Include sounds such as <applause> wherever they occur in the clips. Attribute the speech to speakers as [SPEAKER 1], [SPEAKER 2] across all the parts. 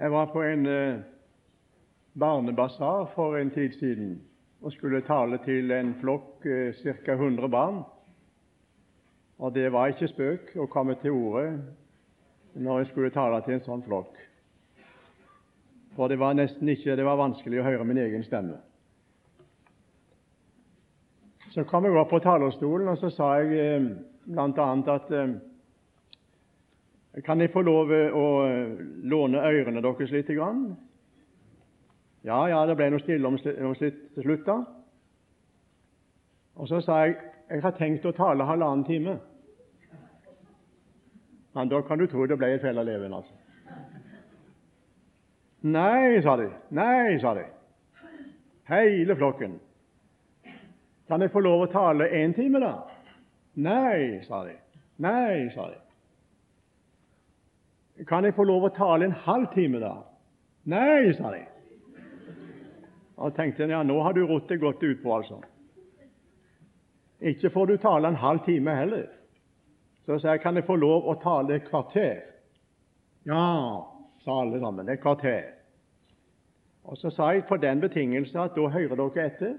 [SPEAKER 1] Jeg var på en eh, barnebasar for en tid siden og skulle tale til en flokk eh, ca. 100 barn. Og det var ikke spøk å komme til orde når jeg skulle tale til en sånn flokk. For det var nesten ikke det var vanskelig å høre min egen stemme. Så kom jeg opp på talerstolen, og så sa jeg eh, bl.a. at kan jeg få lov å låne ørene deres litt? Grann? Ja, ja, det ble noe stille om, om til slutt, da. Og så sa jeg jeg har tenkt å tale halvannen time. Men da kan du tro det ble et felle leven, altså. Nei, sa de. Nei, sa de. Hele flokken. Kan jeg få lov å tale én time, da? Nei, sa de. Nei, sa de. Kan jeg få lov å tale en halv time, da? Nei, sa de. Og tenkte ja, nå har du rodd det godt utpå, altså. Ikke får du tale en halv time heller. Så sa jeg, kan jeg få lov å tale et kvarter? Ja, sa alle sammen. Et kvarter. Og så sa jeg på den betingelse at da hører dere etter.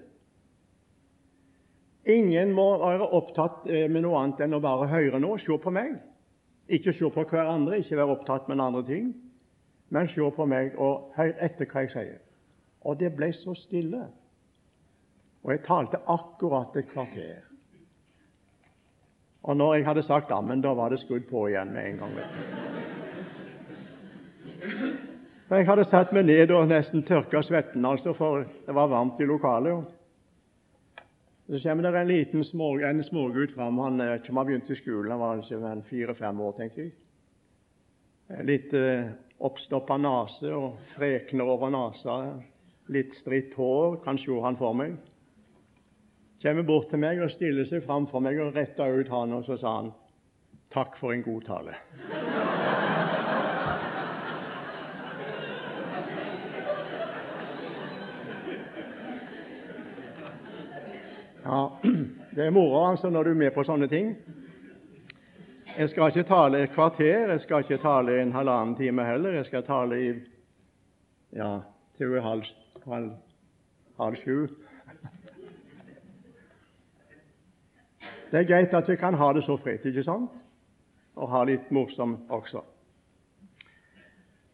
[SPEAKER 1] Ingen må være opptatt eh, med noe annet enn å bare høre nå. Se på meg. Ikke se på hverandre, ikke være opptatt med andre ting, men se på meg og hør etter hva jeg sier. Og det ble så stille. Og jeg talte akkurat et kvarter. Og når jeg hadde sagt ammen, da var det skrudd på igjen med en gang. Jeg hadde satt meg ned og nesten tørka svetten, altså, for det var varmt i lokalet. Så kommer det en liten små, en smågutt fram. Han eh, ikke har begynt i skolen, han var ikke fire-fem år, tenker jeg. Litt eh, oppstoppa nese og frekner over nesa litt stritt hår, kanskje sjå han for meg. Kommer bort til meg og stiller seg framfor meg og retter ut hånda, og så sa han takk for en god tale. Ja, <clears throat> det er moro altså når du er med på sånne ting. Jeg skal ikke tale et kvarter, jeg skal ikke tale en halvannen time heller. Jeg skal tale i ja, til halv halv, halv sju. Det er greit at vi kan ha det så fritt, ikke sant? Og ha litt morsomt også.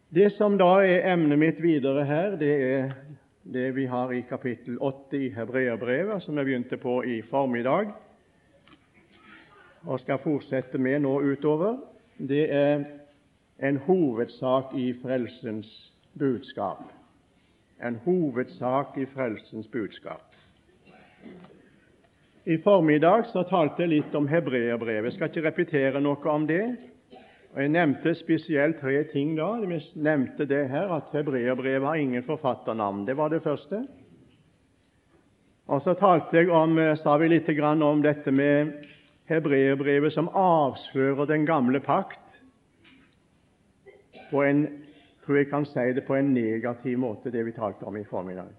[SPEAKER 1] Det som da er emnet mitt videre her, det er det vi har i kapittel 8 i Hebreabrevet, som jeg begynte på i formiddag og skal fortsette med nå utover. Det er en hovedsak i frelsens budskap en hovedsak i frelsens budskap. I formiddag så talte jeg litt om hebreerbrevet. Jeg skal ikke repetere noe om det. Og Jeg nevnte spesielt tre ting da. Jeg nevnte det her at hebreerbrevet har ingen forfatternavn. Det var det første. Og så talte jeg om, eh, sa vi litt om dette med hebreerbrevet som avslører den gamle pakt på en tror jeg kan si det på en negativ måte, det vi talte om i formiddag.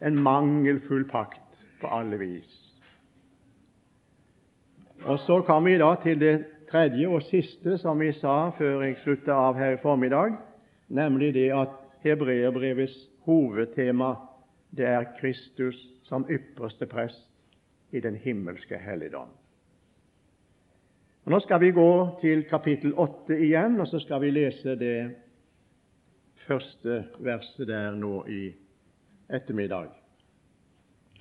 [SPEAKER 1] En mangelfull pakt på alle vis. Og Så kommer vi da til det tredje og siste som vi sa før jeg slutta av her i formiddag, nemlig det at hebreerbrevets hovedtema det er Kristus som ypperste prest i den himmelske helligdom. Og Nå skal vi gå til kapittel 8 igjen, og så skal vi lese det første verset der nå i ettermiddag.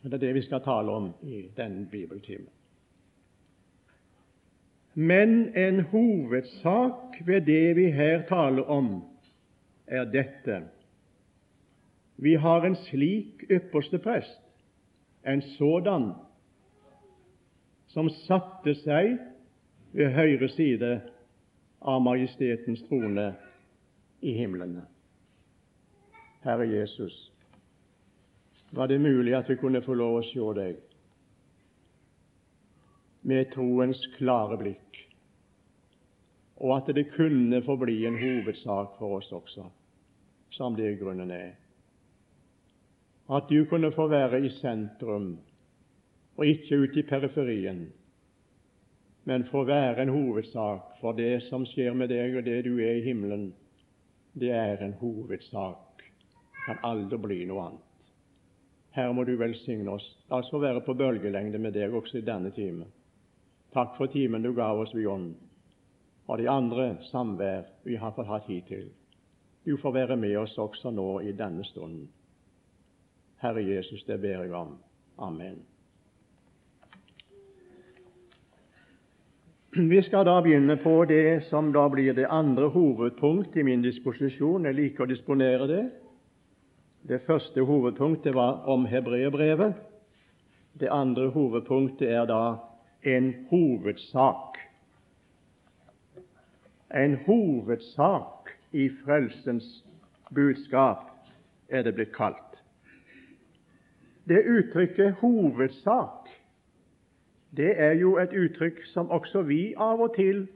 [SPEAKER 1] Det er det vi skal tale om i denne bibeltimen. Men en hovedsak ved det vi her taler om, er dette. Vi har en slik ypperste prest, en sådan, som satte seg ved høyre side av Majestetens trone i himlene. Herre Jesus, var det mulig at vi kunne få lov å se deg med troens klare blikk, og at det kunne få bli en hovedsak for oss også, som det grunnen er. At du kunne få være i sentrum og ikke ute i periferien men få være en hovedsak for det som skjer med deg, og det du er i himmelen, det er en hovedsak. Det kan aldri bli noe annet. Her må du velsigne oss. La oss få være på bølgelengde med deg også i denne timen. Takk for timen du ga oss Bjørn, og de andre samvær vi har fått hatt hittil. Du får være med oss også nå i denne stunden. Herre Jesus, det ber jeg om. Amen. Vi skal da begynne på det som da blir det andre hovedpunkt i min disposisjon. Jeg liker å disponere det. Det første hovedpunktet var om hebreerbrevet. Det andre hovedpunktet er da en hovedsak. En hovedsak i frelsens budskap er det blitt kalt. Det uttrykket 'hovedsak' det er jo et uttrykk som også vi av og til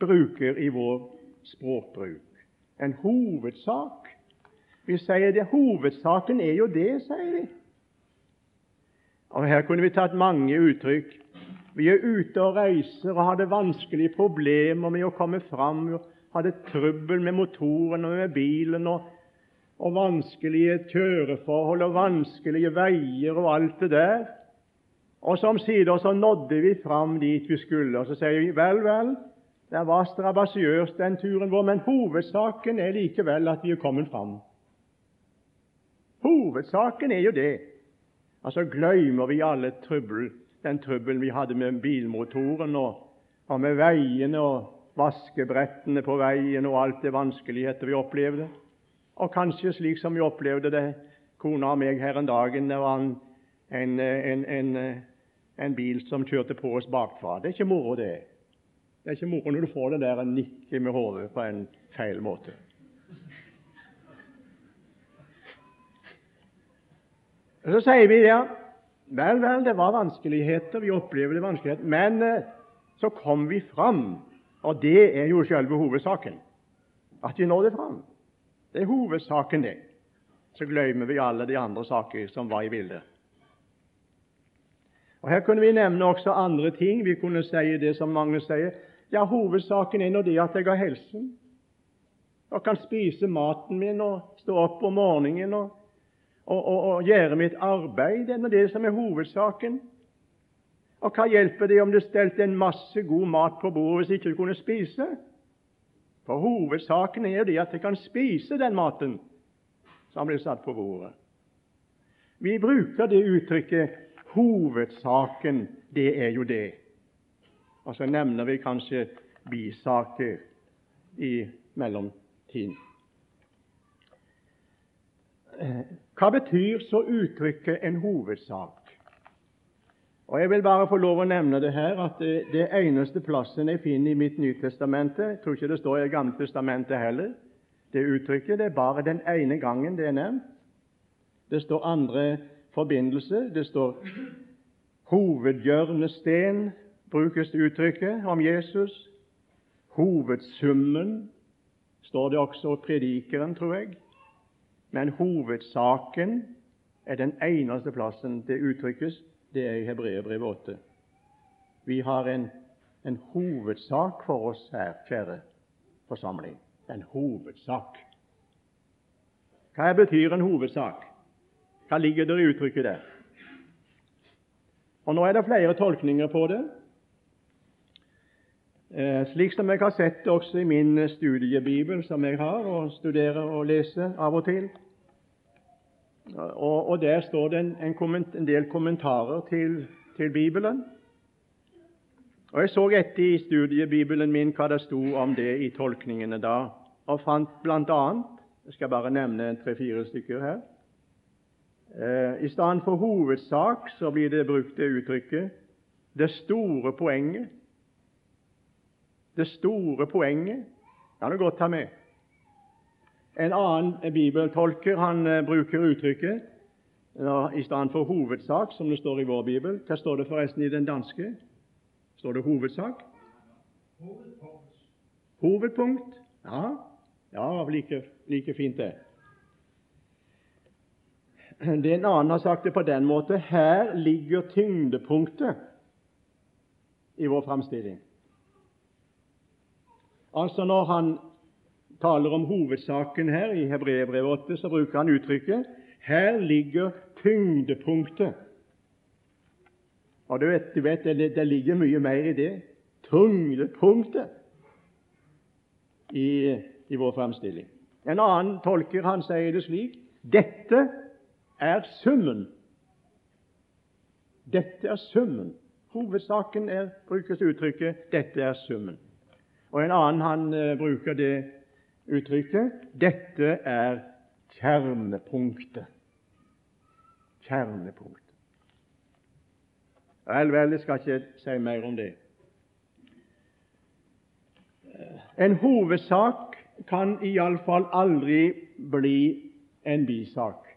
[SPEAKER 1] bruker i vår språkbruk. En hovedsak. Vi sier det, hovedsaken er jo det, sier de. Og Her kunne vi tatt mange uttrykk. Vi er ute og reiser og hadde vanskelige problemer med å komme fram. Hadde trøbbel med motoren og med bilen og, og vanskelige kjøreforhold og vanskelige veier og alt det der. Og som omsider så nådde vi fram dit vi skulle. Og så sier vi vel, vel, det var strabasiøst den turen vår, men hovedsaken er likevel at vi er kommet fram. Hovedsaken er jo det. Altså glemmer vi alle trøbbel, den trøbbelen vi hadde med bilmotoren og, og med veiene og vaskebrettene på veien og alt det vanskeligheter vi opplevde. Og kanskje slik som vi opplevde det, kona og meg her en dag, det var en, en, en, en en bil som kjørte på oss bakfra. Det er ikke moro, det. Det er ikke moro når du får det der nikket med hodet på en feil måte. Så sier vi ja, vel, vel, det var vanskeligheter, vi opplevde vanskeligheter, men eh, så kom vi fram, og det er jo selve hovedsaken. At vi nådde fram. Det er hovedsaken, det. Så glemmer vi alle de andre saker som var i bildet. Og Her kunne vi nevne også andre ting. Vi kunne si det som mange sier. Ja, hovedsaken er nå det at jeg har helsen og kan spise maten min og stå opp om morgenen og, og, og, og gjøre mitt arbeid. Det er det som er hovedsaken. Og hva hjelper det om det stelte en masse god mat på bordet hvis ikke du kunne spise? For hovedsaken er jo det at jeg kan spise den maten som blir satt på bordet. Vi bruker det uttrykket Hovedsaken, det er jo det. Og så nevner vi kanskje bisaker i mellomtiden. Hva betyr så uttrykket 'en hovedsak'? Og Jeg vil bare få lov å nevne det her, at det, det eneste plassen jeg finner i mitt Nytestamentet Jeg tror ikke det står i Gamle testamentet heller. Det uttrykket det er bare den ene gangen det er nevnt. Det står andre forbindelse. Det står hovedhjørnesten, brukes det uttrykket om Jesus. Hovedsummen står det også i Predikeren, tror jeg. Men hovedsaken er den eneste plassen det uttrykkes. Det er i Hebreerbrevet 8. Vi har en, en hovedsak for oss her, kjære forsamling. En hovedsak. Hva betyr en hovedsak? Hva ligger der i uttrykket der? Og Nå er det flere tolkninger på det, eh, slik som jeg har sett det også i min studiebibel, som jeg har og studerer og leser av og til. Og, og Der står det en, en, komment, en del kommentarer til, til, Bibelen. Og Jeg så etter i studiebibelen min hva det sto om det i tolkningene da, og fant bl.a. Jeg skal bare nevne tre-fire stykker her. Eh, I stedet for hovedsak så blir det brukt det uttrykket 'det store poenget'. Det store poenget kan du godt ta med. En annen bibeltolker han eh, bruker uttrykket i stedet for hovedsak, som det står i vår bibel. Hva står det forresten i den danske? Står det hovedsak? Hovedpunkt. Hovedpunkt. Ja, ja like, like fint, det det en annen har sagt det på den måte her ligger tyngdepunktet i vår framstilling. Altså Når han taler om hovedsaken her, i Hebreerbrevet 8, så bruker han uttrykket 'Her ligger tyngdepunktet'. Og du vet, du vet det, det, ligger mye mer i det. Tyngdepunktet i, i vår fremstilling. En annen tolker han sier det slik dette er summen. Dette er summen. Hovedsaken er, brukes uttrykket 'dette er summen'. Og en annen han uh, bruker det uttrykket 'dette er kjernepunktet'. Kjernepunktet. Vel, vel, jeg skal ikke si mer om det. En hovedsak kan iallfall aldri bli en bisak.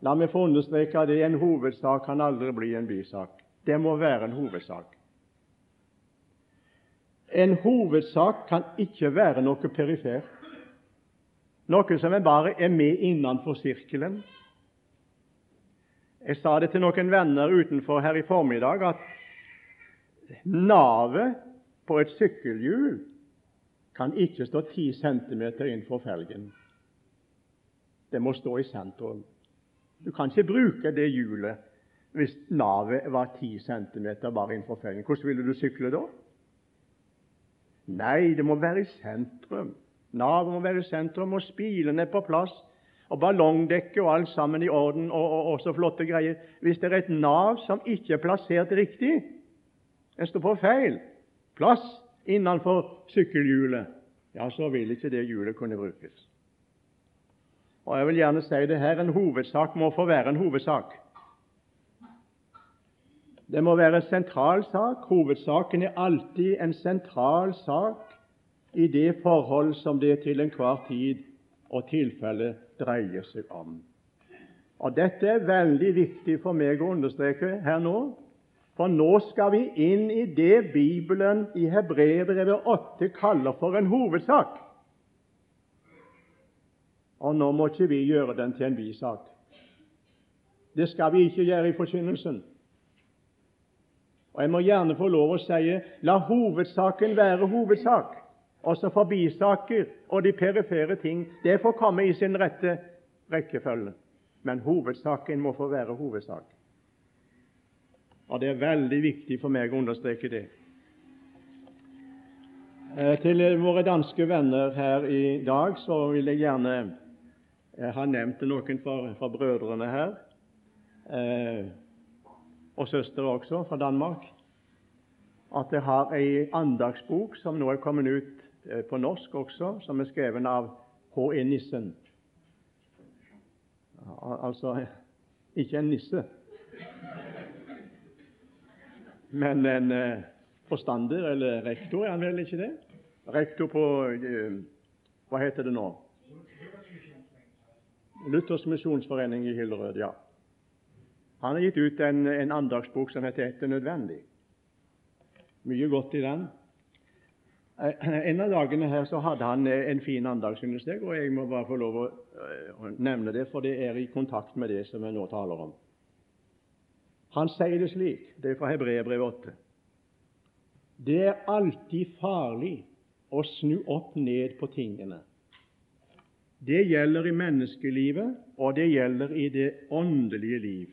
[SPEAKER 1] La meg få understreke det. En hovedsak kan aldri bli en bisak. Det må være en hovedsak. En hovedsak kan ikke være noe perifert, noe som bare er med innenfor sirkelen. Jeg sa det til noen venner utenfor her i formiddag at navet på et sykkelhjul kan ikke stå 10 cm innenfor felgen. Det må stå i sentrum. Du kan ikke bruke det hjulet hvis navet var 10 cm bare innenfor felgen. Hvordan ville du sykle da? Nei, det må være i sentrum. Navet må være i sentrum, og spilene på plass, og ballongdekket og alt sammen i orden, og, og, og, så flotte greier. Hvis det er et nav som ikke er plassert riktig, en står på feil plass innenfor sykkelhjulet, ja, så vil ikke det hjulet kunne brukes. Og jeg vil gjerne si det her, en hovedsak må få være en hovedsak. Det må være en sentral sak. Hovedsaken er alltid en sentral sak i det forhold som det til enhver tid og tilfelle dreier seg om. Og Dette er veldig viktig for meg å understreke her nå, for nå skal vi inn i det Bibelen i Hebreerbrevet 8 kaller for en hovedsak. Og nå må ikke vi gjøre den til en bisak. Det skal vi ikke gjøre i forkynnelsen. Og Jeg må gjerne få lov å si la hovedsaken være hovedsak. Også forbisaker og de perifere ting det får komme i sin rette rekkefølge. Men hovedsaken må få være hovedsak. Og Det er veldig viktig for meg å understreke det. Eh, til våre danske venner her i dag så vil jeg gjerne jeg har nevnt noen fra, brødrene her, eh, og søster også, fra Danmark, at jeg har ei andagsbok som nå er kommet ut eh, på norsk også, som er skrevet av H.E. Nissen. Altså <laughs> ikke en nisse, <laughs> men en eh, forstander, eller rektor, er han vel ikke det? Rektor på eh, Hva heter det nå? Luthers misjonsforening i Hillerød, ja. Han har gitt ut en, en andagsbok som heter 'Etter nødvendig'. Mye godt i den. Eh, en av dagene her så hadde han eh, en fin andag, og jeg må bare få lov å, eh, nevne det, for det er i kontakt med det som jeg nå taler om. Han sier det slik, det er fra Hebreerbrevet 8. Det er alltid farlig å snu opp ned på tingene det gjelder i menneskelivet, og det gjelder i det åndelige liv.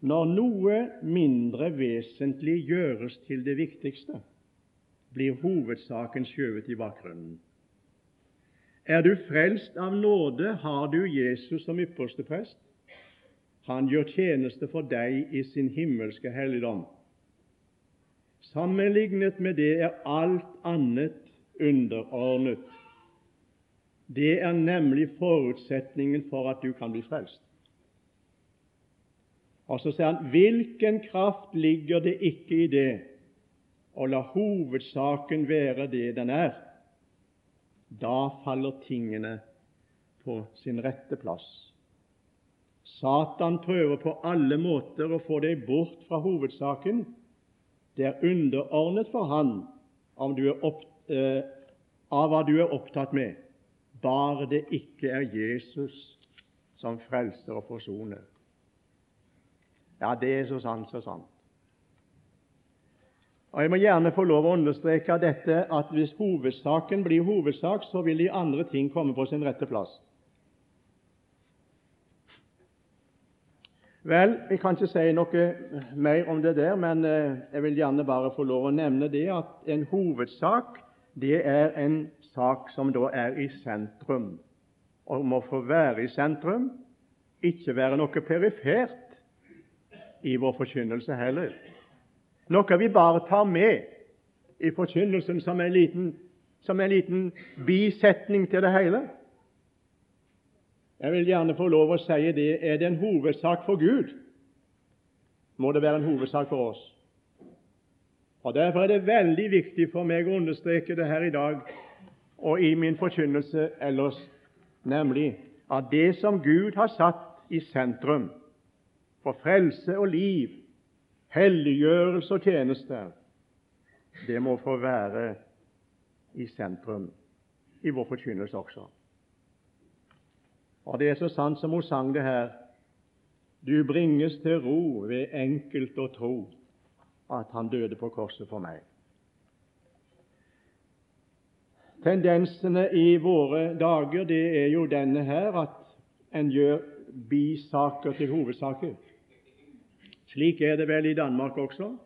[SPEAKER 1] Når noe mindre vesentlig gjøres til det viktigste, blir hovedsaken skjøvet i bakgrunnen. Er du frelst av nåde, har du Jesus som ypperste prest. Han gjør tjeneste for deg i sin himmelske helligdom. Sammenlignet med det er alt annet underordnet det er nemlig forutsetningen for at du kan bli frelst. Og så sier han hvilken kraft ligger det ikke i det å la hovedsaken være det den er? Da faller tingene på sin rette plass. Satan prøver på alle måter å få deg bort fra hovedsaken. Det er underordnet for han opp, eh, av hva du er opptatt med bare det ikke er Jesus som frelser og forsoner. Ja, det er så sant, så sant. Og Jeg må gjerne få lov å understreke dette at hvis hovedsaken blir hovedsak, så vil de andre ting komme på sin rette plass. Vel, vi kan ikke si noe mer om det der, men eh, jeg vil gjerne bare få lov å nevne det at en hovedsak det er en sak som da er i sentrum, og må få være i sentrum, ikke være noe perifert i vår forkynnelse heller. Noe vi bare tar med i forkynnelsen som en liten, som en liten bisetning til det hele. Jeg vil gjerne få lov å si det er det en hovedsak for Gud, må det være en hovedsak for oss. Og Derfor er det veldig viktig for meg å understreke det her i dag og i min forkynnelse ellers, nemlig at det som Gud har satt i sentrum for frelse og liv, helliggjørelse og tjeneste, det må få være i sentrum i vår forkynnelse også. Og Det er så sant som hun sang det her Du bringes til ro ved enkelt å tro at Han døde på korset for meg. Tendensene i våre dager det er jo denne her at en gjør bisaker til hovedsaker. Slik er det vel i Danmark også.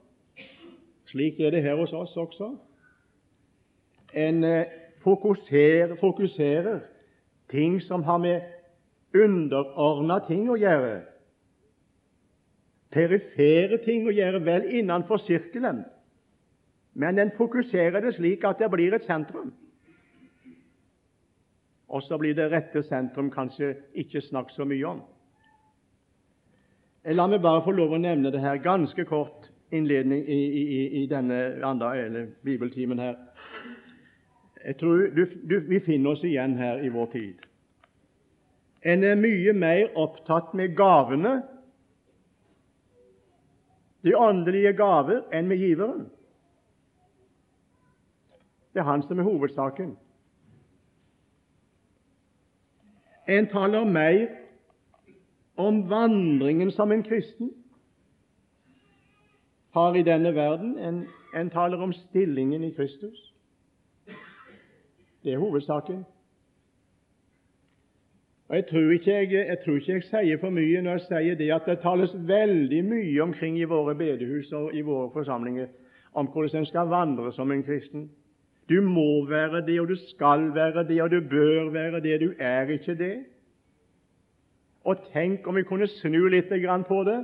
[SPEAKER 1] Slik er det her hos oss også. En eh, fokuserer, fokuserer ting som har med underordna ting å gjøre, perifere ting å gjøre, vel innenfor sirkelen, men en fokuserer det slik at det blir et sentrum. Og så blir det rette sentrum kanskje ikke snakket så mye om. La meg bare få lov å nevne det her ganske kort innledning i, i, i denne andre bibeltimen her. Jeg tror du, du, Vi finner oss igjen her i vår tid. En er mye mer opptatt med gavene, de åndelige gaver, enn med giveren. Det er han som er hovedsaken. En taler mer om vandringen som en kristen har i denne verden, enn en taler om stillingen i Kristus. Det er hovedsaken. Og Jeg tror ikke jeg, jeg, tror ikke jeg sier for mye når jeg sier det at det tales veldig mye omkring i våre bedehus og i våre forsamlinger om hvordan en skal vandre som en kristen. Du må være det, og du skal være det, og du bør være det. Du er ikke det. Og tenk om vi kunne snu litt på det,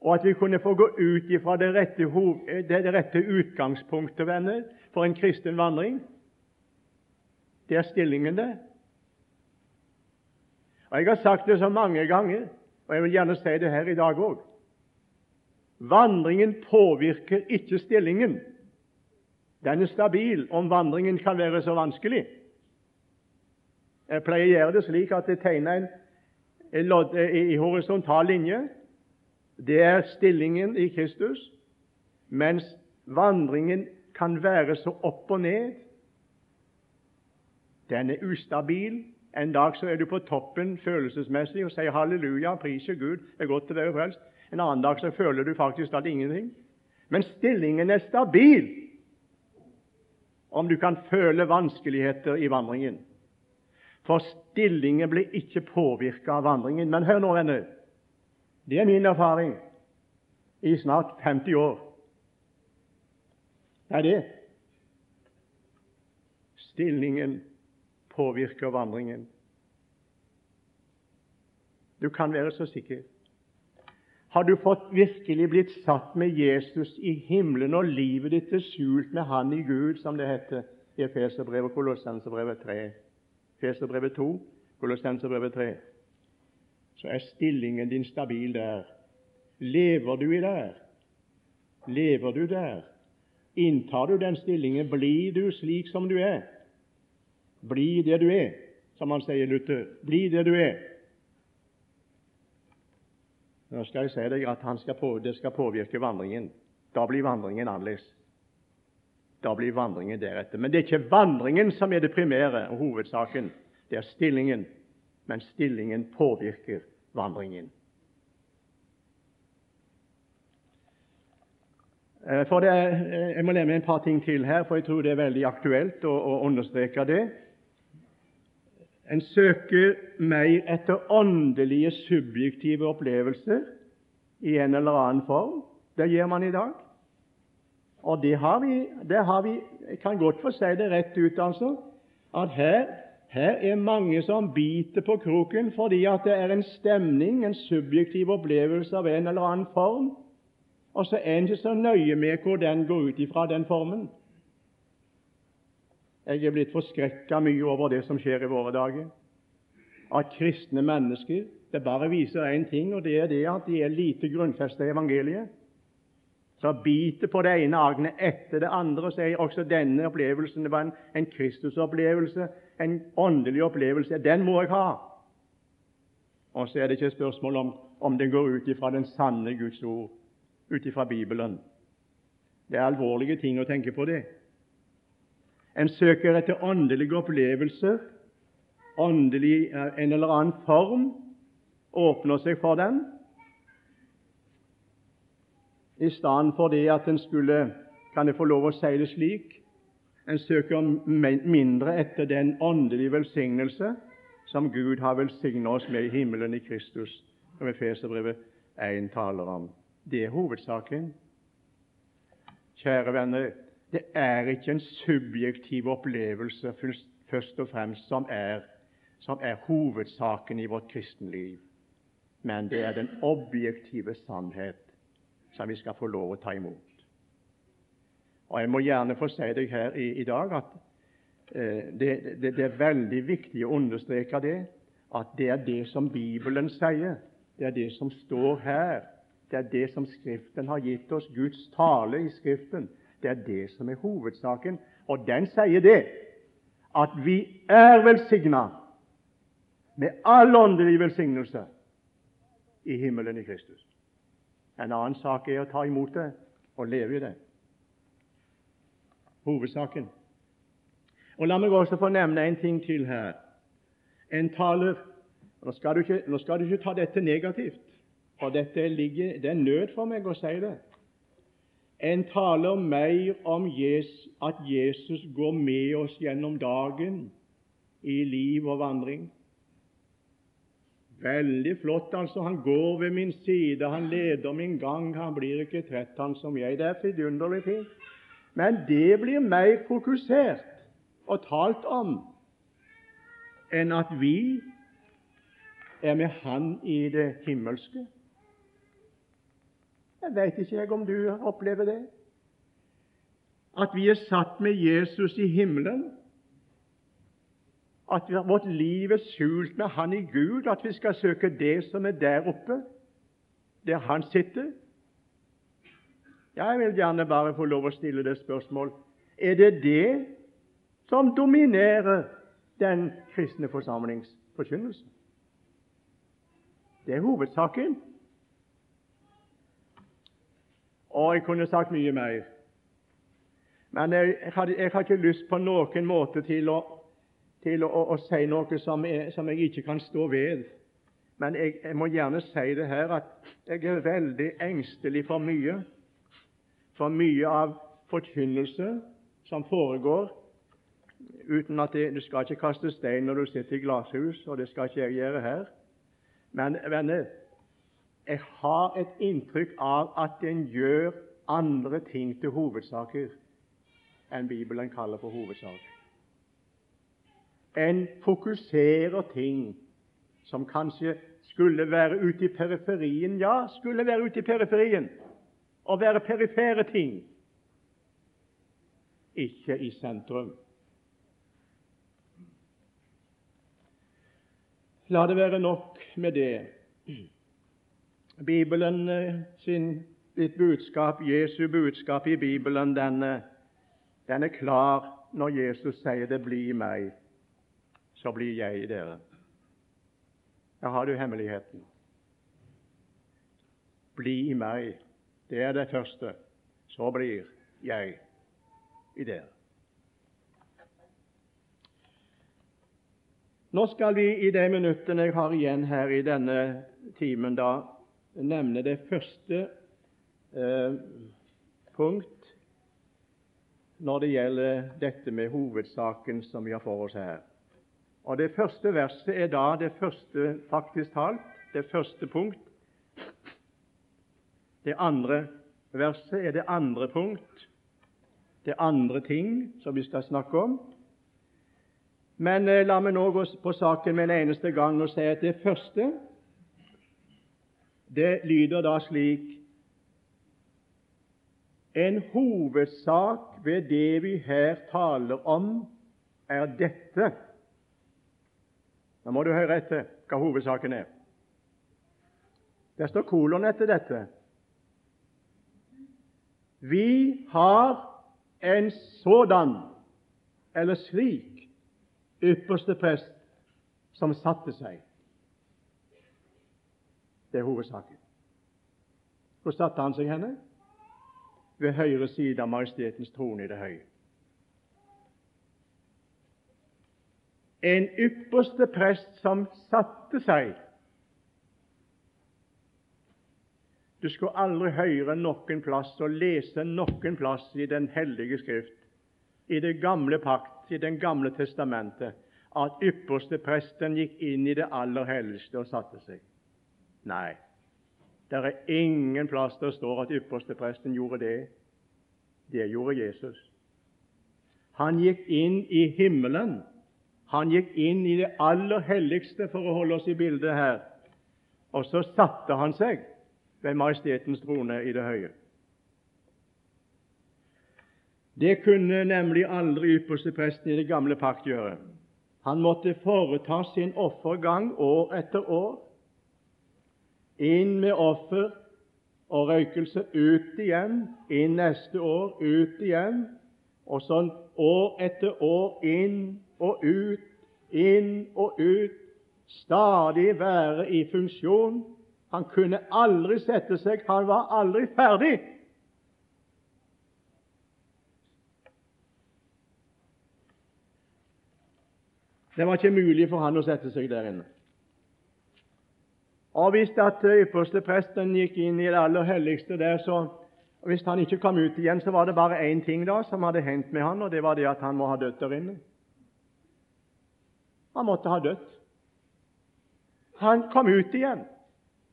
[SPEAKER 1] og at vi kunne få gå ut fra det rette, det rette utgangspunktet venner, for en kristen vandring. Det er stillingen, det. Og Jeg har sagt det så mange ganger, og jeg vil gjerne si det her i dag òg. Vandringen påvirker ikke stillingen. Den er stabil om vandringen kan være så vanskelig. Jeg pleier å gjøre det slik at jeg tegner en, en lodd, i horisontal linje. Det er stillingen i Kristus, mens vandringen kan være så opp og ned. Den er ustabil. En dag så er du på toppen følelsesmessig og sier halleluja, priser Gud, det er godt å være frelst. En annen dag så føler du faktisk at ingenting. Men stillingen er stabil om du kan føle vanskeligheter i vandringen. For stillingen blir ikke påvirket av vandringen. Men hør nå, venner. Det er min erfaring i snart 50 år. Det er det. Stillingen påvirker vandringen. Du kan være så sikker. Har du fått virkelig blitt satt med Jesus i himmelen, og livet ditt er skjult med Han i Gud, som det heter i Efeserbrevet og Kolossenserbrevet 3? Feserbrevet 2, Kolossenserbrevet 3, så er stillingen din stabil der. Lever du i der? Lever du der? Inntar du den stillingen? Blir du slik som du er? Bli det du er, som han sier Luther. Bli det du er. Nå skal jeg si deg at skal på, det skal påvirke vandringen. Da blir vandringen annerledes. Da blir vandringen deretter. Men det er ikke vandringen som er det primære og hovedsaken. Det er stillingen. Men stillingen påvirker vandringen. Eh, for det, Jeg må nevne en par ting til her, for jeg tror det er veldig aktuelt å, å understreke det. En søker mer etter åndelige, subjektive opplevelser i en eller annen form. Det gjør man i dag. Og det har vi, det har vi Jeg kan godt få si det rett ut, altså, at her, her er mange som biter på kroken fordi at det er en stemning, en subjektiv opplevelse av en eller annen form, og så er en ikke så nøye med hvor den går ut ifra, den formen. Jeg er blitt forskrekka mye over det som skjer i våre dager. At kristne mennesker det bare viser én ting, og det er det at de er lite grunnfesta i evangeliet. Så biter på det ene agnet etter det andre og sier også denne opplevelsen det var en, en Kristusopplevelse, en åndelig opplevelse. Den må jeg ha. Og så er det ikke et spørsmål om, om det går ut ifra den sanne Guds ord, ut ifra Bibelen. Det er alvorlige ting å tenke på det. En søker etter åndelige opplevelser, åndelig eh, en eller annen form, åpner seg for den, i stedet for det at en skulle Kan jeg få lov å si det slik? En søker mindre etter den åndelige velsignelse som Gud har velsignet oss med i himmelen i Kristus, som Efeserbrevet 1 taler om. Det er hovedsaken. Kjære venner, det er ikke en subjektiv opplevelse først og fremst som er, som er hovedsaken i vårt kristenliv, men det er den objektive sannhet som vi skal få lov å ta imot. Og Jeg må gjerne få si deg her i, i dag at eh, det, det, det, er veldig viktig å understreke det, at det er det som Bibelen sier. Det er det som står her. Det er det som Skriften har gitt oss, Guds tale i Skriften. Det er det som er hovedsaken. Og den sier det at vi er velsigna med all åndelig velsignelse i himmelen i Kristus. En annen sak er å ta imot det og leve i det. Hovedsaken. Og La meg også få nevne en ting til her. En taler Nå skal du ikke, skal du ikke ta dette negativt, for dette ligger, det er nød for meg å si det. En taler mer om Jesus, at Jesus går med oss gjennom dagen i liv og vandring. Veldig flott, altså. Han går ved min side, han leder min gang, han blir ikke trett, han som jeg. Det er vidunderlig fint. Men det blir mer fokusert og talt om enn at vi er med Han i det himmelske. Jeg vet ikke jeg om du opplever det. At vi er satt med Jesus i himmelen at vårt liv er skjult med Han i Gud, at vi skal søke det som er der oppe, der Han sitter? Jeg vil gjerne bare få lov å stille det spørsmål er det det som dominerer den kristne forsamlings forkynnelse? Det er hovedsaken. Og jeg kunne sagt mye mer. Men jeg, jeg, har ikke lyst på noen måte til å til å, å, si noe som jeg, som jeg, ikke kan stå ved. Men jeg, jeg, må gjerne si det her at jeg er veldig engstelig for mye. For mye av forkynnelse som foregår uten at det, Du skal ikke kaste stein når du sitter i glasshus, og det skal ikke jeg gjøre her. Men venner, jeg har et inntrykk av at en gjør andre ting til hovedsaker enn Bibelen kaller for hovedsaker en fokuserer ting som kanskje skulle være ute i periferien. Ja, skulle være ute i periferien og være perifere ting, ikke i sentrum. La det være nok med det. Bibelen eh, sin ditt budskap, Jesu budskap i Bibelen, den, den er klar når Jesus sier det 'bli meg' så blir jeg i dere. Her har du hemmeligheten. Bli i meg. Det er det første. Så blir jeg i dere. Nå skal vi i de minuttene jeg har igjen her i denne timen, da nevne det første eh, punkt når det gjelder dette med hovedsaken som vi har for oss her. Og Det første verset er da det første faktisk talt, det første punkt. Det andre verset er det andre punkt, det andre ting som vi skal snakke om. Men eh, la meg nå gå på saken med en eneste gang og si at det første det lyder da slik En hovedsak ved det vi her taler om, er dette. Nå må du høre etter hva hovedsaken er. Der står kolon etter dette. Vi har en sådan, eller slik, ypperste prest som satte seg. Det er hovedsaken. Hvor satte han seg henne? Ved høyre side av Majestetens trone i det høye. En ypperste prest som satte seg. Du skulle aldri høre noen plass og lese noen plass i Den hellige skrift, i det gamle pakt, i Den gamle testamentet, at ypperste presten gikk inn i det aller helligste og satte seg. Nei, det er ingen plass der står at ypperste presten gjorde det. Det gjorde Jesus. Han gikk inn i himmelen. Han gikk inn i det aller helligste, for å holde oss i bildet her. Og så satte han seg ved Majestetens trone i det høye. Det kunne nemlig aldri ypperstepresten i det gamle pakt gjøre. Han måtte foreta sin offergang år etter år inn med offer og røykelse, ut igjen, inn neste år, ut igjen, og sånn år etter år, inn og ut, inn og ut, stadig være i funksjon. Han kunne aldri sette seg, han var aldri ferdig. Det var ikke mulig for han å sette seg der inne. Og Hvis at ypperste presten gikk inn i det aller helligste der, så hvis han ikke kom ut igjen, så var det bare én ting da som hadde hendt med han, og det var det at han må ha dødd der inne. Han måtte ha dødd. Han kom ut igjen,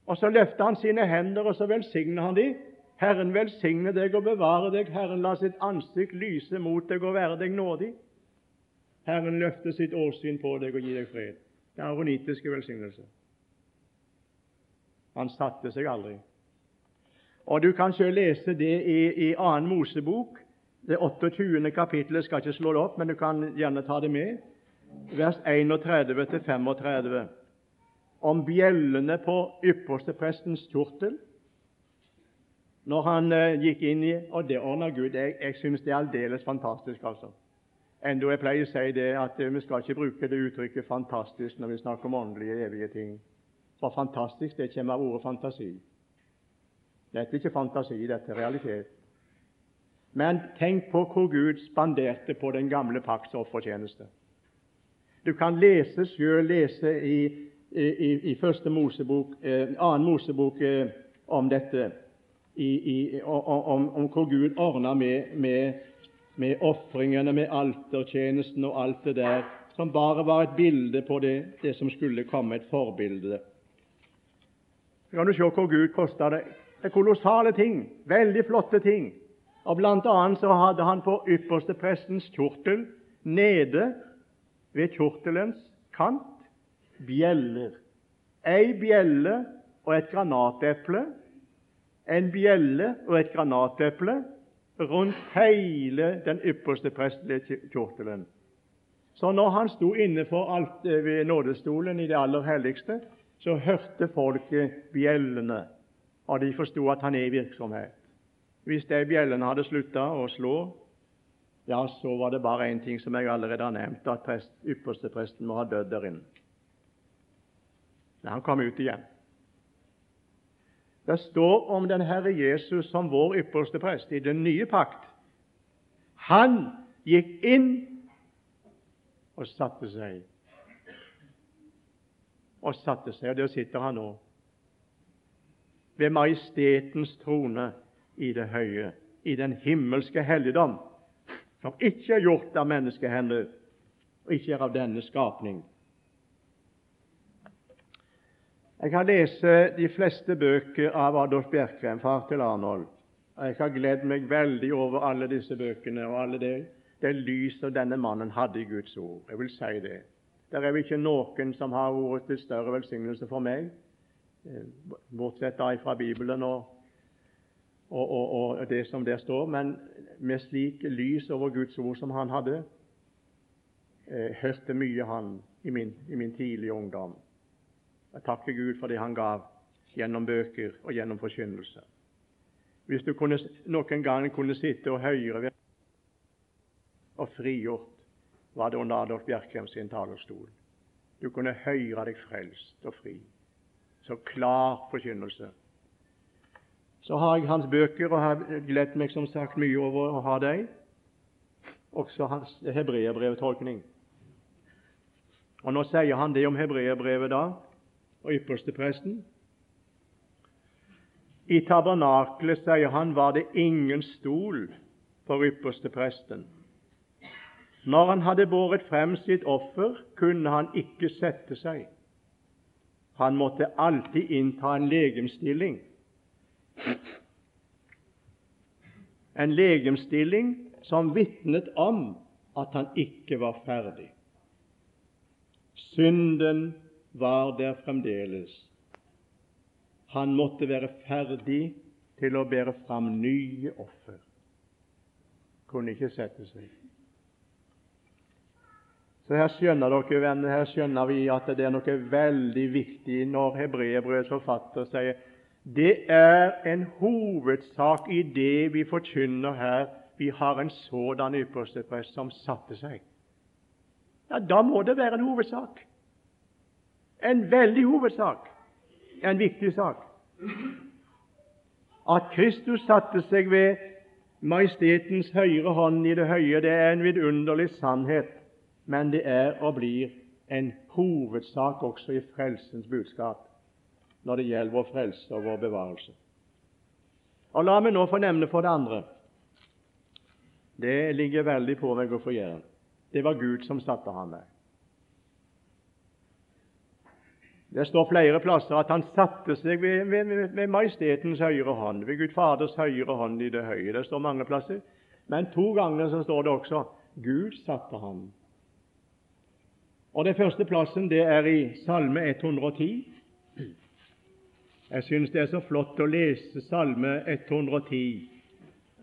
[SPEAKER 1] og så løftet han sine hender, og så velsignet han dem. Herren velsigne deg og bevare deg. Herren la sitt ansikt lyse mot deg og være deg nådig. Herren løfte sitt åsyn på deg og gi deg fred. Det er aronitiske velsignelse. Han satte seg aldri. Og Du kan selv lese det i, i 2. Mosebok, det 28. kapittelet. skal ikke slå det opp, men du kan gjerne ta det med. Vers 31-35. Om bjellene på yppersteprestens kjortel når han eh, gikk inn i Og det ordna Gud. Jeg, jeg syns det er aldeles fantastisk, altså. Enda jeg pleier å si det at vi skal ikke bruke det uttrykket 'fantastisk' når vi snakker om åndelige, evige ting. For fantastisk, det kommer av ordet fantasi. Dette er ikke fantasi, dette er realitet. Men tenk på hvor Gud spanderte på den gamle pakts offertjeneste. Du kan lese selv lese i, i, i første Mosebok, eh, annen Mosebok eh, om dette, i, om, om, hvor Gud ordna med, med, med ofringene, med altertjenesten og alt det der, som bare var et bilde på det, det som skulle komme, et forbilde. Så kan du se hvor Gud kosta det. Det er kolossale ting, veldig flotte ting. Og Blant annet så hadde han på ypperste prestens kjortel nede ved kjortelens kant bjeller. Ei bjelle og et granateple. En bjelle og et granateple rundt hele den ypperste prestelige kjortelen. Så når han sto innenfor alt eh, ved nådestolen i det aller helligste, så hørte folket bjellene, og de forsto at han er i virksomhet. Hvis de bjellene hadde slutta å slå, ja, så var det bare én ting som jeg allerede har nevnt, at prest, ypperste presten må ha dødd der inne. Men han kom ut igjen. Det står om den Herre Jesus som vår ypperste prest i den nye pakt. Han gikk inn og satte seg og satte seg. Og der sitter han nå, ved Majestetens trone i det høye. i den himmelske helligdom, som ikke er gjort av menneskehender, og ikke er av denne skapning. Jeg kan lese de fleste bøker av Adolf Bjerkreim, far til Arnold. Og Jeg har gledd meg veldig over alle disse bøkene og alle det, det lyset denne mannen hadde i Guds ord. Jeg vil si det. Det er ikke noen som har vært til større velsignelse for meg, eh, bortsett da fra Bibelen og, og, og, og, det som der står, men med slik lys over Guds ord som han hadde. Eh, hørte mye han i min, i min tidlige ungdom. Jeg takker Gud for det han gav gjennom bøker og gjennom forkynnelse. Hvis du kunne, noen gang kunne sitte og høre og frigjort, var det under Adolf Bjerkreim sin talerstol. Du kunne høre deg frelst og fri. Så klar forkynnelse. Så har jeg hans bøker og har gledet meg som sagt mye over å ha dem. Også hans hebreerbrevtolkning. Og Nå sier han det om hebreerbrevet da, og ypperstepresten. I tabernaklet, sier han, var det ingen stol for ypperstepresten. Når han hadde båret frem sitt offer, kunne han ikke sette seg. Han måtte alltid innta en legemstilling. En legemstilling som vitnet om at han ikke var ferdig. Synden var der fremdeles. Han måtte være ferdig til å bære fram nye offer. Kunne ikke sette seg. Så her skjønner dere, venner, her skjønner vi at det er noe veldig viktig når hebreerbrødets forfatter sier det er en hovedsak i det vi forkynner her. Vi har en sådan yppersteprest som satte seg. Ja, Da må det være en hovedsak. En veldig hovedsak. En viktig sak. At Kristus satte seg ved majestetens høyre hånd i det høye, det er en vidunderlig sannhet men det er og blir en hovedsak også i frelsens budskap når det gjelder vår frelse og vår bevarelse. Og La meg nå få nevne for det andre Det ligger veldig på meg å få gjøre. Det var Gud som satte ham der. Det står flere plasser at han satte seg ved, ved, ved, majestetens høyre hånd, ved Gud Faders høyre hånd i det høye. Det står mange plasser. Men to ganger så står det også Gud satte ham og Den første plassen det er i Salme 110. Jeg syns det er så flott å lese Salme 110,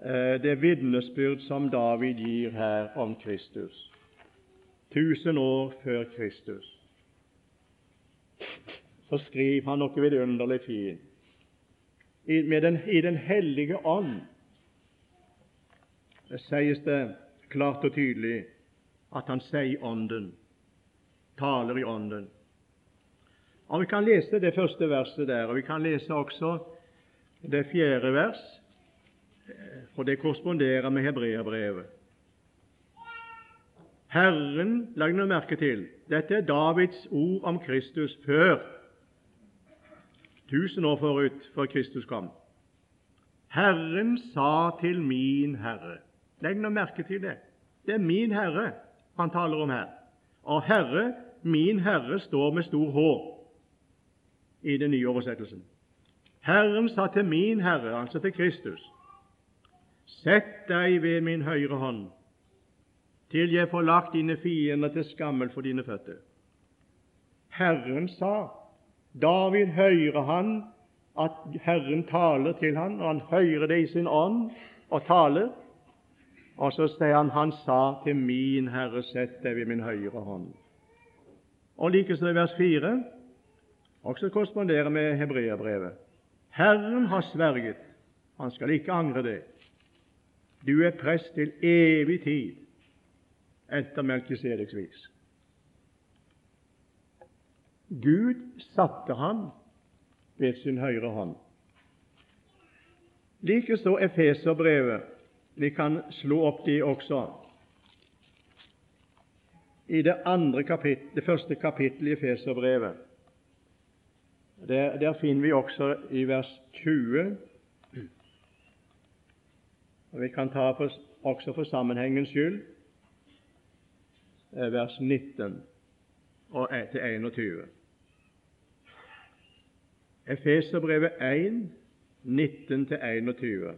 [SPEAKER 1] eh, det vitnesbyrd som David gir her om Kristus. Tusen år før Kristus. Så skriver han noe vidunderlig fint. I, den, I Den hellige ånd det sies det klart og tydelig at han sier Ånden taler i Ånden. Og Vi kan lese det første verset der, og vi kan lese også det fjerde vers, for det korresponderer med hebreerbrevet. Herren, Legg nå merke til, dette er Davids ord om Kristus før tusen år forut før Kristus kom. Herren sa til min Herre Legg nå merke til det. Det er min Herre han taler om her. Og Herre min Herre står med stor H i den nye oversettelsen. Herren sa til min Herre, altså til Kristus, Sett deg ved min høyre hånd, til jeg får lagt dine fiender til skammel for dine føtter. Herren sa. David hører han at Herren taler til han, og han hører det i sin ånd og taler. Og så sier han, han sa til min Herre, sett deg ved min høyre hånd. Og likeså i vers 4, også korresponderer med hebreerbrevet. Herren har sverget, han skal ikke angre det. Du er prest til evig tid etter Melkisedeks vis. Gud satte ham ved sin høyre hånd. Likeså Efeserbrevet. Vi kan slå opp de også i det, kapittel, det første kapittelet i Feserbrevet. Der, der finner vi også i vers 20 Og Vi kan ta for, også for sammenhengens skyld eh, vers 19 og til 21. Efeserbrevet 1, 19-21.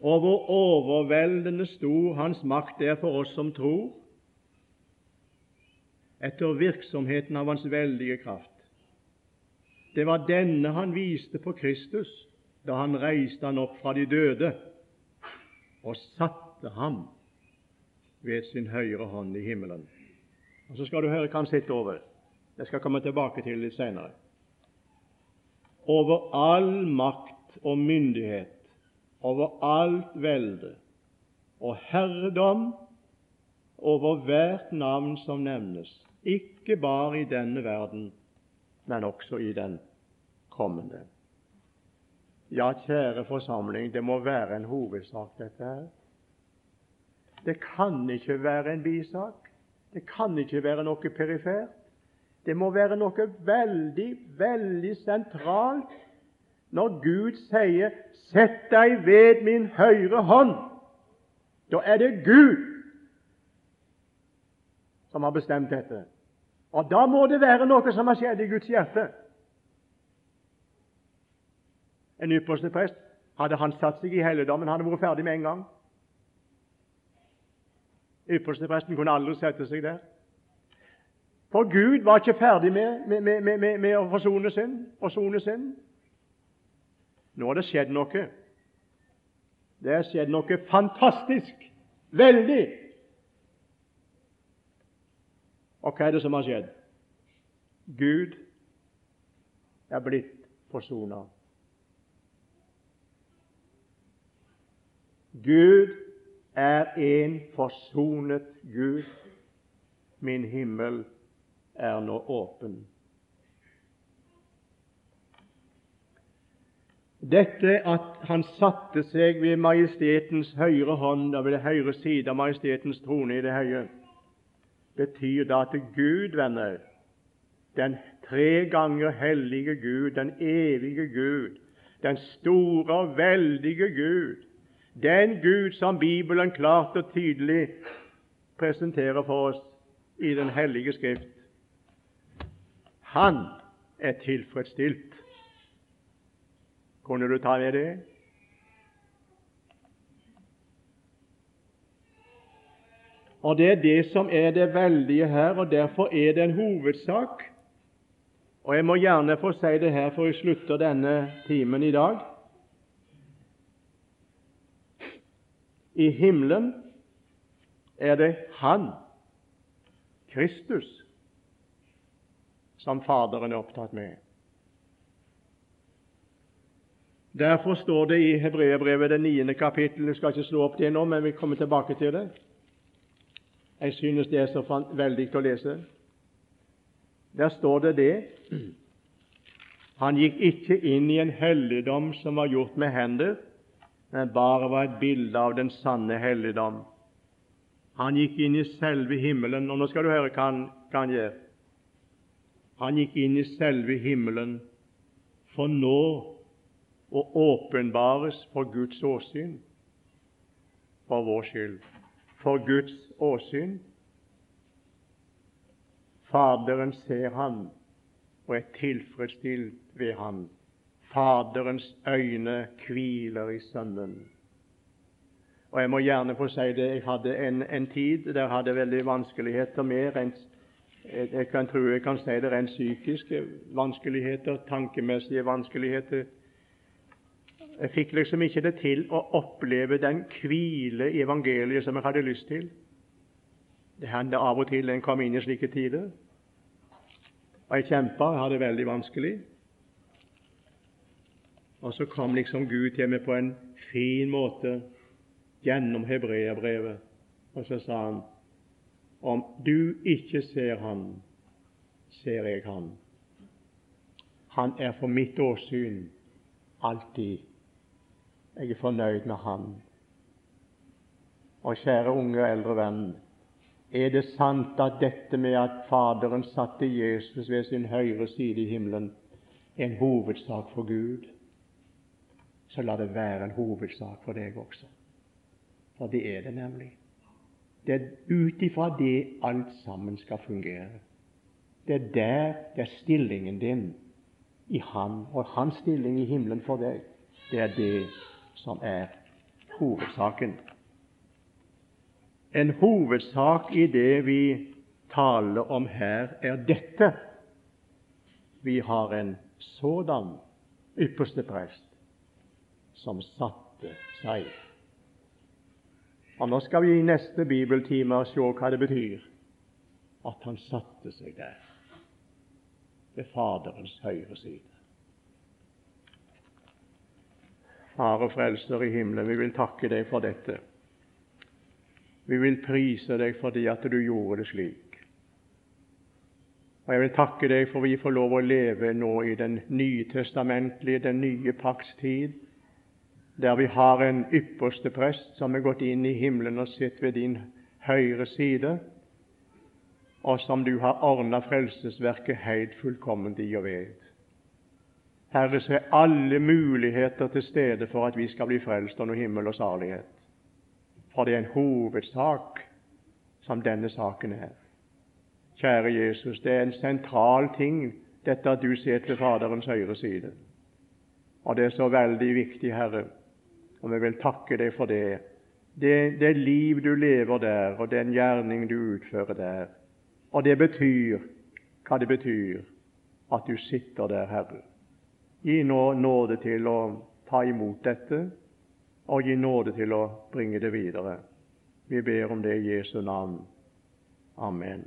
[SPEAKER 1] Og hvor overveldende stor Hans makt er for oss som tror, etter virksomheten av Hans veldige kraft. Det var denne han viste på Kristus da han reiste han opp fra de døde og satte ham ved sin høyre hånd i himmelen. Og Så skal du høre hva han sitter over. Det skal jeg komme tilbake til litt senere. Over all makt og myndighet, over alt velde og herredom, over hvert navn som nevnes, ikke bare i denne verden, men også i den kommende. Ja, kjære forsamling, det må være en hovedsak, dette her. Det kan ikke være en bisak. Det kan ikke være noe perifert. Det må være noe veldig, veldig sentralt når Gud sier 'Sett deg ved min høyre hånd'. Da er det Gud som har bestemt dette. Og da må det være noe som har skjedd i Guds hjerte. En ypperste prest, hadde han satt seg i helligdommen, hadde vært ferdig med en gang. Ypperste presten kunne aldri sette seg der. For Gud var ikke ferdig med, med, med, med å forsone synd. Forsone synd. Nå har det skjedd noe. Det har skjedd noe fantastisk. Veldig. Og hva er det som har skjedd? Gud er blitt forsona. Gud er en forsonet Gud. Min himmel er nå åpen. Dette at han satte seg ved majestetens høyre hånd, og ved det høyre side av majestetens trone i det høye, betyr da at Gud, venner, den tre ganger hellige Gud, den evige Gud, den store og veldige Gud, den Gud som Bibelen klart og tydelig presenterer for oss i Den hellige Skrift, han er tilfredsstilt. Kunne du ta med det? Og Det er det som er det veldige her, og derfor er det en hovedsak. Og Jeg må gjerne få si det her før jeg slutter denne timen i dag. I himmelen er det Han, Kristus, som Faderen er opptatt med. Derfor står det i Hebreerbrevet det niende kapittel Jeg skal ikke slå opp det nå, men vi kommer tilbake til det. Jeg synes det er så veldig å lese. Der står det det Han gikk ikke inn i en helligdom som var gjort med hender, men bare var et bilde av den sanne helligdom. Han gikk inn i selve himmelen, og nå skal du høre hva han, hva han gjør. Han gikk inn i selve himmelen for nå å åpenbares for Guds åsyn for vår skyld. For Guds åsyn. Faderen ser han og er tilfredsstilt ved han. Faderens øyne hviler i Sønnen. Og Jeg må gjerne få si det, jeg hadde en, en tid der jeg hadde veldig vanskeligheter med rent, jeg kan tro jeg kan si det rent psykiske vanskeligheter, tankemessige vanskeligheter. Jeg fikk liksom ikke det til å oppleve den hvile i evangeliet som jeg hadde lyst til. Det hendte av og til en kom inn i slike tider. Og jeg kjempa, jeg hadde det veldig vanskelig. Og så kom liksom Gud til meg på en fin måte gjennom hebreerbrevet, og så sa han om du ikke ser Han, ser jeg Han. Han er for mitt åsyn alltid. Jeg er fornøyd med Han. Og kjære unge og eldre venn, er det sant at dette med at Faderen satte Jesus ved sin høyre side i himmelen, er en hovedsak for Gud? så la det være en hovedsak for deg også. For det er det nemlig. Det er ut ifra det alt sammen skal fungere. Det er der det er stillingen din i Han, og hans stilling i himmelen for deg. Det er det som er hovedsaken. En hovedsak i det vi taler om her, er dette. Vi har en sådan ypperste prest som satte seg. Og Nå skal vi i neste bibeltime se hva det betyr at han satte seg der, ved Faderens høyre side. Far og Frelser i himmelen, vi vil takke deg for dette. Vi vil prise deg fordi at du gjorde det slik. Og Jeg vil takke deg for vi får lov å leve nå i den nytestamentlige, den nye pakts tid, der vi har en ypperste prest som er gått inn i himmelen og sitter ved din høyre side, og som du har ordna frelsesverket helt fullkomment i og ved. Herre, så er alle muligheter til stede for at vi skal bli frelst av noe himmel og salighet. For det er en hovedsak som denne saken er. Kjære Jesus, det er en sentral ting, dette at du sitter ved Faderens høyre side. Og det er så veldig viktig, Herre, og vi vil takke deg for det. Det, det liv du lever der, og den gjerning du utfører der. Og det betyr hva det betyr at du sitter der, Herre. Gi nå nåde til å ta imot dette og gi nåde til å bringe det videre. Vi ber om det i Jesu navn. Amen.